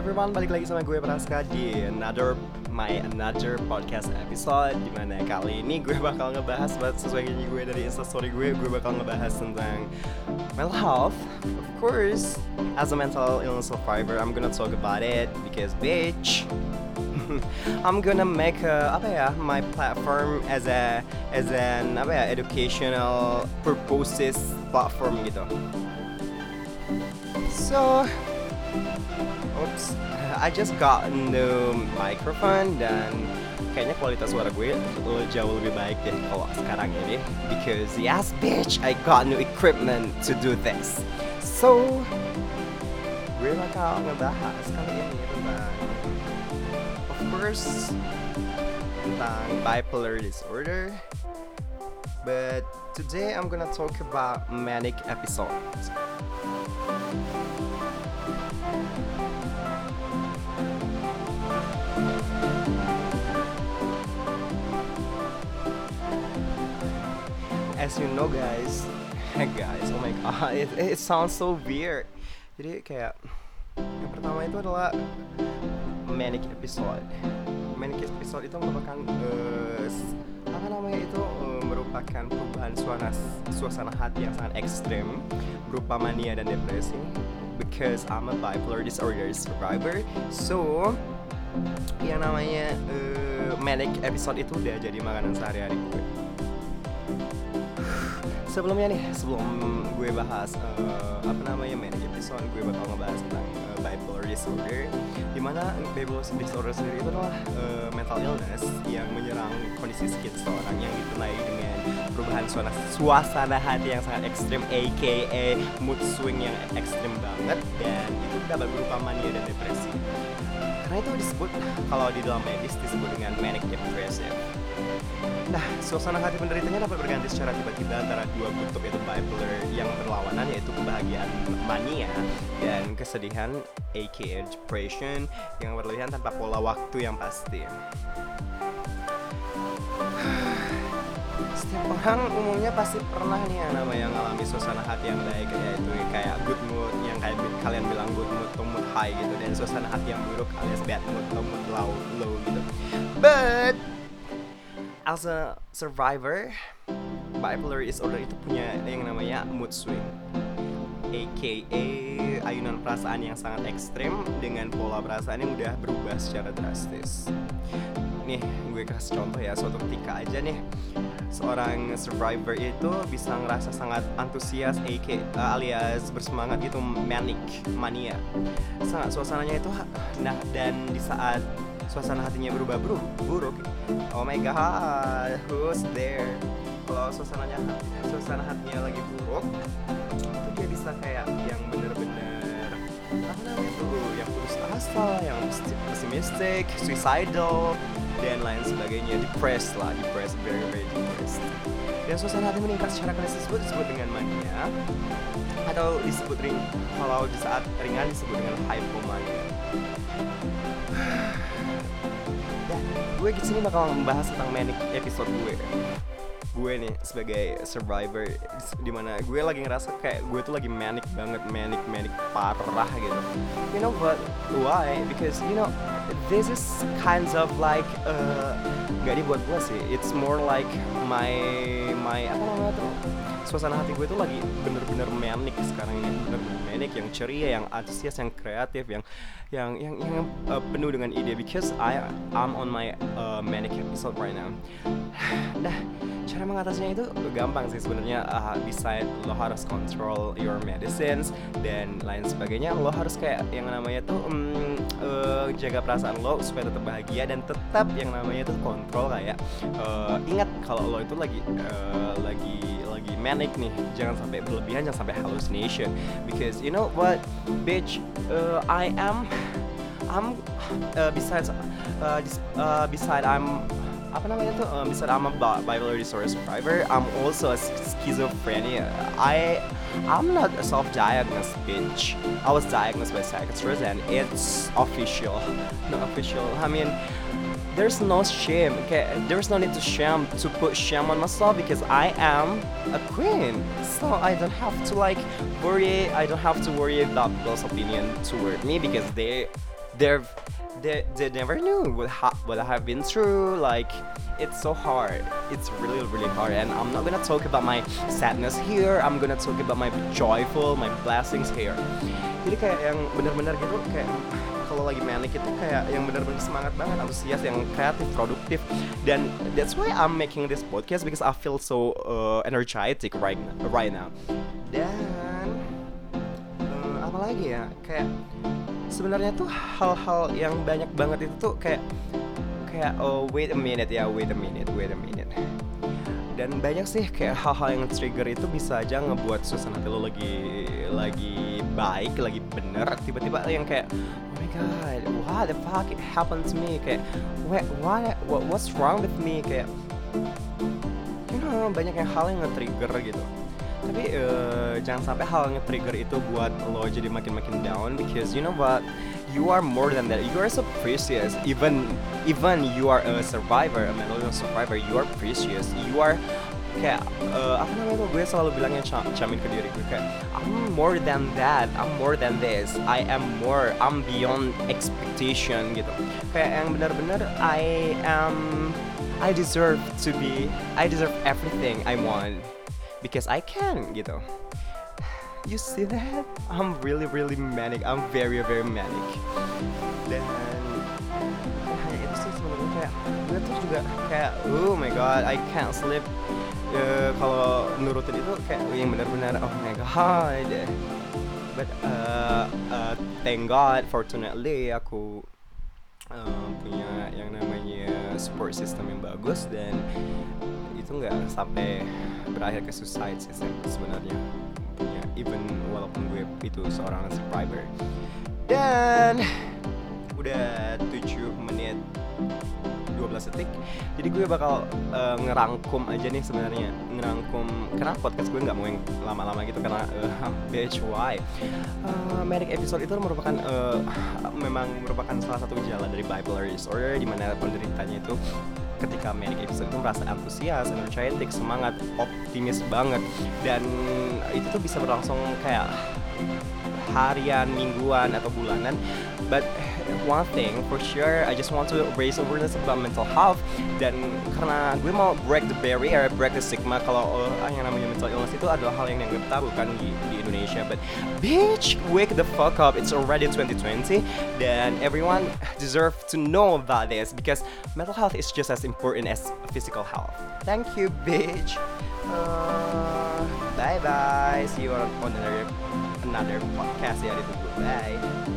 everyone, balik lagi sama gue Praska di another my another podcast episode Dimana kali ini gue bakal ngebahas buat sesuai janji gue dari instastory gue Gue bakal ngebahas tentang mental health Of course, as a mental illness survivor, I'm gonna talk about it Because bitch, I'm gonna make a, apa ya my platform as a as an apa ya educational purposes platform gitu. So, oops, I just got a new microphone dan kayaknya kualitas suara gue jauh lebih baik deh kalau sekarang ini because yes bitch I got new equipment to do this. So, gue bakal ngebahas kali ini tentang of course tentang bipolar disorder. But today I'm gonna talk about manic episodes as you know guys. Guys. Oh my god. It, it sounds so weird. Jadi kayak yang pertama itu adalah manic episode. Manic episode itu merupakan uh, apa namanya itu uh, merupakan perubahan suasana suasana hati yang sangat ekstrim berupa mania dan depresi. Because I'm a bipolar disorder survivor. So yang namanya uh, manic episode itu udah jadi makanan sehari-hari gue sebelumnya nih sebelum gue bahas uh, apa namanya manic episode gue bakal ngebahas tentang uh, bipolar disorder di mana bipolar disorder sendiri itu adalah uh, mental illness yang menyerang kondisi psikis seseorang yang ditandai dengan perubahan suasana, suasana hati yang sangat ekstrim aka mood swing yang ekstrim banget dan itu dapat berupa mania dan depresi. Karena itu disebut kalau di dalam medis disebut dengan manic depressive Nah, suasana hati penderitanya dapat berganti secara tiba-tiba antara dua kutub yaitu bipolar yang berlawanan yaitu kebahagiaan mania dan kesedihan aka depression yang berlebihan tanpa pola waktu yang pasti. Setiap orang umumnya pasti pernah nih yang namanya ngalami suasana hati yang baik yaitu kayak good mood yang kayak kalian bilang good mood atau mood high gitu dan suasana hati yang buruk alias bad mood atau mood low low gitu. But as a survivor, bipolar disorder itu punya yang namanya mood swing, aka ayunan perasaan yang sangat ekstrim dengan pola perasaan yang udah berubah secara drastis. Nih, gue kasih contoh ya, suatu ketika aja nih seorang survivor itu bisa ngerasa sangat antusias, aka alias bersemangat gitu, manic, mania. Sangat suasananya itu, nah dan di saat suasana hatinya berubah buruk, buruk. Oh my god, who's there? Kalau suasananya suasana hatinya lagi buruk, itu dia bisa kayak yang bener-bener apa namanya tuh, yang putus asa, yang pesimistic, suicidal, dan lain sebagainya, depressed lah, depressed, very very depressed. Dan suasana hati meningkat secara klinis disebut disebut dengan mania atau disebut ring kalau di saat ringan disebut dengan hypomania. Gue di sini bakal membahas tentang manic episode gue. Gue nih sebagai survivor di mana gue lagi ngerasa kayak gue tuh lagi manic banget manic manic parah gitu. You know what? Why? Because you know this is kinds of like uh, gak dibuat gue sih. It's more like my my apa namanya tuh suasana hati gue tuh lagi bener-bener manic sekarang ini bener-bener manic yang ceria yang antusias yang kreatif yang yang yang, yang uh, penuh dengan ide because I I'm on my uh, manic episode right now. Nah cara mengatasinya itu gampang sih sebenarnya. Uh, beside lo harus control your medicines dan lain sebagainya. Lo harus kayak yang namanya tuh um, uh, jaga perasaan lo supaya tetap bahagia dan tetap yang namanya tuh kontrol kayak uh, ingat kalau lo itu lagi uh, lagi lagi manic nih jangan sampai berlebihan jangan sampai hallucination. Because you know what bitch uh, I am I'm uh, besides uh, uh, beside I'm apa namanya tuh? Um, I'm a bipolar disorder survivor I'm also a schizophrenia. I I'm not a self-diagnosed bitch. I was diagnosed by psychiatrist and it's official. Not official. I mean there's no shame okay? There's no need to shame to put shame on myself because I am a queen. So I don't have to like worry I don't have to worry about people's opinion toward me because they they're they, they never knew what, ha- what I have been through. Like it's so hard. It's really really hard. And I'm not gonna talk about my sadness here. I'm gonna talk about my joyful my blessings here. Jadi kayak yang benar-benar gitu kayak kalau lagi manic itu kayak yang benar-benar semangat banget antusias yang kreatif produktif. Dan that's why I'm making this podcast because I feel so uh, energetic right right now. Dan uh, apa lagi ya? Kayak sebenarnya tuh hal-hal yang banyak banget itu tuh kayak kayak oh wait a minute ya wait a minute wait a minute. Dan banyak sih kayak hal-hal yang trigger itu bisa aja ngebuat suasana hati lo lagi lagi baik lagi bener. Tiba-tiba yang kayak my god what the fuck happened to me what what, what what's wrong with me kayak you know banyak yang hal yang nge-trigger gitu. Tapi uh, jangan sampai hal yang nge-trigger itu buat lo jadi makin-makin down because you know what? You are more than that. You are so precious. Even even you are a survivor. A mental survivor you are precious. You are kayak uh, apa namanya tuh gue selalu bilangnya cam camin ke diri gue kayak I'm more than that I'm more than this I am more I'm beyond expectation gitu. Kayak yang benar-benar I am I deserve to be I deserve everything I want because I can gitu. You see that? I'm really really manic. I'm very very manic. Dan hanya itu sih sebenarnya kayak gue tuh juga kayak oh my god I can't sleep Ya, kalau nurutin itu kayak yang benar-benar oh my god but uh, uh, thank god fortunately aku uh, punya yang namanya support system yang bagus dan itu nggak sampai berakhir ke suicide sih sebenarnya. Punya even walaupun gue itu seorang survivor. Dan udah 7 menit 12 detik jadi gue bakal uh, ngerangkum aja nih sebenarnya. Ngerangkum karena podcast gue nggak mau yang lama-lama gitu? Karena uh, bitch why uh, Manic episode itu merupakan uh, memang merupakan salah satu gejala dari bipolar disorder di mana penderitanya itu ketika manic episode itu merasa antusias, energetic, semangat, optimis banget. Dan itu tuh bisa berlangsung kayak harian, mingguan atau bulanan. But one thing for sure, I just want to raise awareness about mental health dan karena gue mau break the barrier, break the stigma kalau uh, yang namanya mental illness itu adalah hal yang dianggap tabu kan di, di Indonesia. But bitch, wake the fuck up. It's already 2020 dan everyone deserve to know about this because mental health is just as important as physical health. Thank you, bitch. Uh, bye bye. See you on another another podcast ya ditunggu. Bye.